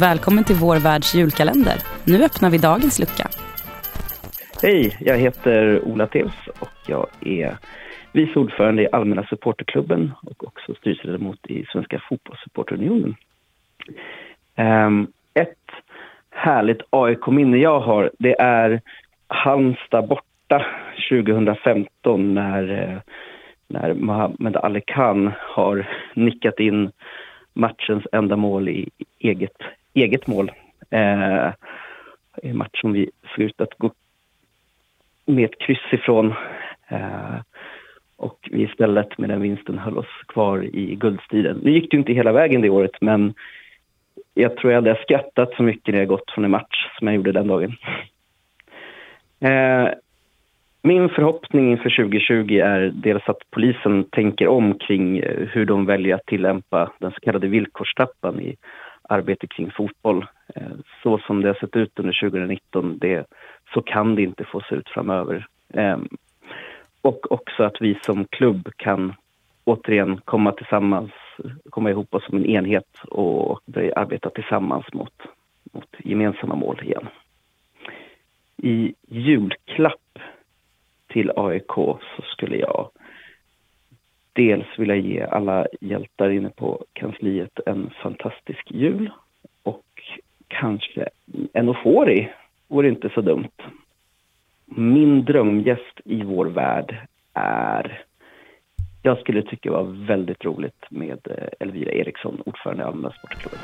Välkommen till vår världs julkalender. Nu öppnar vi dagens lucka. Hej, jag heter Ola Tevs och jag är vice ordförande i Allmänna supporterklubben och också styrelseledamot i Svenska fotbollssupporterunionen. Ehm, ett härligt AIK-minne jag har, det är Halmstad borta 2015 när, eh, när Mohamed Ali Khan har nickat in matchens enda mål i eget, eget mål. Eh, en match som vi såg ut att gå med ett kryss ifrån. Eh, och vi istället med den vinsten höll oss kvar i guldstriden. Nu gick det inte hela vägen det året men jag tror jag hade skrattat så mycket när jag gått från en match som jag gjorde den dagen. Eh, min förhoppning inför 2020 är dels att polisen tänker om kring eh, hur de väljer att tillämpa den så kallade villkorstrappan i arbete kring fotboll. Eh, så som det har sett ut under 2019, det, så kan det inte få se ut framöver. Ehm, och också att vi som klubb kan återigen komma tillsammans, komma ihop oss som en enhet och börja arbeta tillsammans mot, mot gemensamma mål igen. I julklapp till AIK så skulle jag dels vilja ge alla hjältar inne på kansliet en fantastisk jul och kanske en eufori vore inte så dumt. Min drömgäst i vår värld är... Jag skulle tycka det var väldigt roligt med eh, Elvira Eriksson, ordförande i Allmänna Sportklubben.